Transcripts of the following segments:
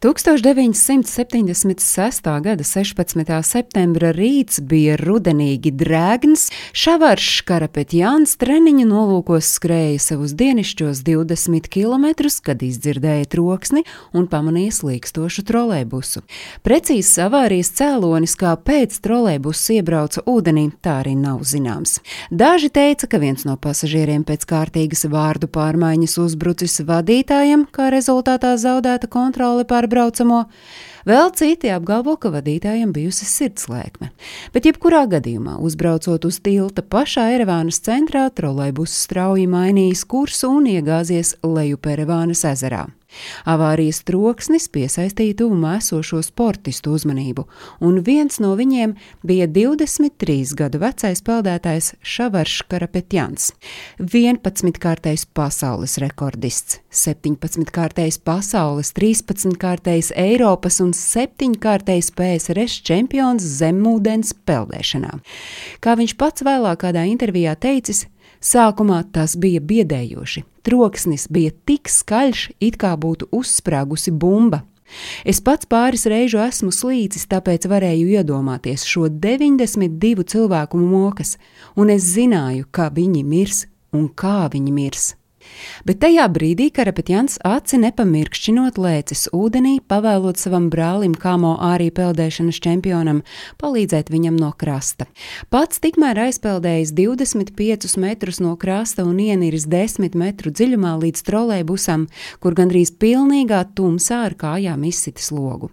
1976. gada 16. septembra rīts bija rudenīgi drēgns. Šavārš Karapetjāns treniņu nolūkos skrēja savus dienišķos 20 km, kad izdzirdēja troksni un pamanīja slīkstošu trolēbusu. Precīzs avārijas cēlonis, kāpēc trolēbus iebrauca ūdenī, tā arī nav zināms. Daži teica, ka viens no pasažieriem pēc kārtīgas vārdu pārmaiņas uzbrucis vadītājam, kā rezultātā zaudēta kontrole pār braucamo. Vēl citi apgalvo, ka vadītājam bijusi sirdslēkme. Bet, jebkurā gadījumā, uzbraucot uz tilta pašā Erevānas centrā, trolēļus strauji mainījis kursu un iegāzies lejup Erevānas ezerā. Avārijas troksnis piesaistīja tuvumā esošo sportistu uzmanību, un viens no viņiem bija 23 gadu vecais peldētājs Šavarš Karapetjans, 11-kārtais pasaules rekordists, 17-kārtais pasaules, 13-kārtais Eiropas un 7-kārtais PSRS čempions zemūdens peldēšanā. Kā viņš pats vēlāk kādā intervijā teicis, Sākumā tas bija biedējoši. Troksnis bija tik skaļš, it kā būtu uzsprāgusi bumba. Es pats pāris reižu esmu slīcis, tāpēc varēju iedomāties šo 92 cilvēku mokas, un es zināju, ka viņi mirs un kā viņi mirs. Bet tajā brīdī Karapetjans aci nepamirkšķinot lēcis ūdenī, pavēlot savam brālim Kāmo arī peldēšanas čempionam palīdzēt viņam no krasta. Pats tikmēr aizpeldējis 25 metrus no krasta un ieniris 10 metru dziļumā līdz trolēbusam, kur gandrīz pilnīgā tumsā ar kājām izsitis logu.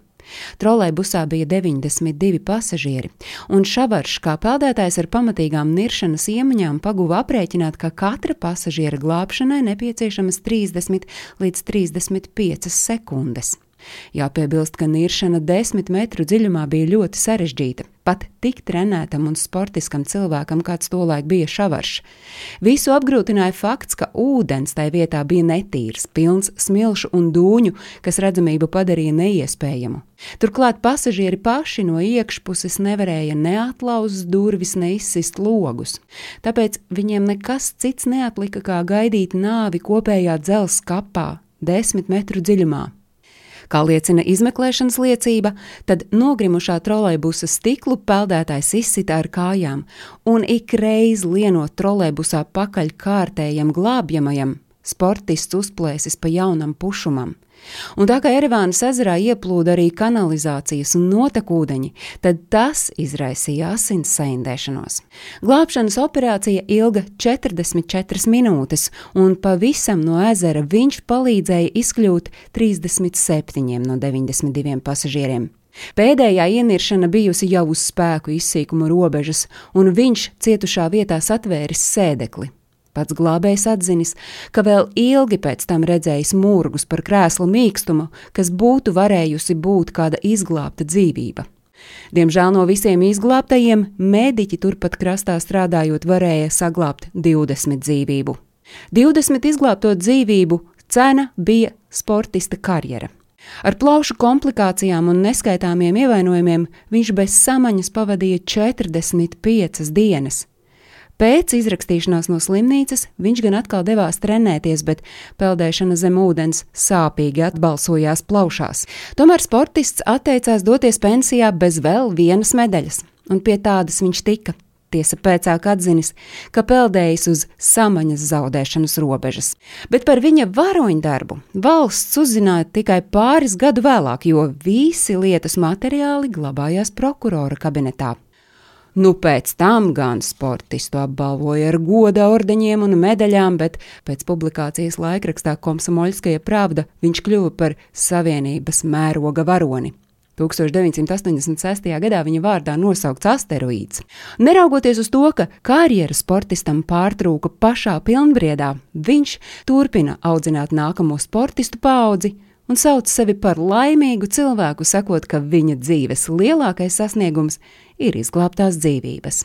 Trolejbusā bija 92 pasažieri, un Šavaršs kā peldētājs ar pamatīgām niršanas iemaņām paguva aprēķināt, ka katra pasažiera glābšanai nepieciešamas 30 līdz 35 sekundes. Jāpiebilst, ka niršana desmit metru dziļumā bija ļoti sarežģīta. Pat tik trenētam un sportiskam cilvēkam, kāds tolaik bija šavaršs. Visu apgrūtināja fakts, ka ūdens tai vietā bija netīrs, pilns smilšu un dūņu, kas redzamību padarīja neiespējamu. Turklāt pasažieri paši no iekšpuses nevarēja neatlauzt durvis, neizsist logus. Tāpēc viņiem nekas cits neatlika kā gaidīt nāvi kopējā dzelzs kapā, desmit metru dziļumā. Kā liecina izmeklēšanas liecība, tad nogrimušā trolejbusa stiklu peldētājs izsita ar kājām, un ik reiz lienot trolejbusā pakaļ kārtējam glābjamajam, sportists uzplēsis pa jaunam pušumam. Un tā kā Erevānas ezerā ieplūda arī kanalizācijas un notekūdeņi, tad tas izraisīja asins saindēšanos. Glābšanas operācija ilga 44 minūtes, un pavisam no ezera viņš palīdzēja izkļūt 37 no 92 pasažieriem. Pēdējā ieniršana bijusi jau uz spēku izsīkuma robežas, un viņš cietušā vietā satvēris sēdekli. Pats glābējs atzinis, ka vēl ilgi pēc tam redzējis mūrgus par krēslu mīkstumu, kas būtu varējusi būt kāda izglābta dzīvība. Diemžēl no visiem izglābtajiem mediķi turpat krastā strādājot varēja saglabāt 20 dzīvību. 20 izglābto dzīvību cena bija sportista karjera. Ar plaušu komplikācijām un neskaitāmiem ievainojumiem viņš bez samaņas pavadīja 45 dienas. Pēc izrakstīšanās no slimnīcas viņš gan atkal devās trenēties, bet peldēšana zem ūdens sāpīgi atbalsojās plaušās. Tomēr sportists atteicās doties pensijā bez vēl vienas medaļas, un pie tādas viņš tika. Tiesa pēcāk atzinis, ka peldējis uz samaņas zaudēšanas robežas, bet par viņa varoņdarbu valsts uzzināja tikai pāris gadu vēlāk, jo visi lietas materiāli glabājās prokurora kabinetā. Nu, pēc tam gan sportistu apbalvoja ar goda ordeņiem un medaļām, bet pēc publikācijas laikrakstā Komsomoļskaja Pravda viņš kļuva par Savienības mēroga varoni. 1986. gadā viņa vārdā nosaukts asteroīds. Neraugoties uz to, ka karjeras sportistam pārtrūka pašā pilnbriedā, viņš turpina audzināt nākamo sportistu paudzi un sauc sevi par laimīgu cilvēku, sakot, ka viņa dzīves lielākais sasniegums ir izglābtās dzīvības,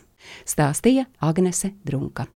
stāstīja Agnese Drunka.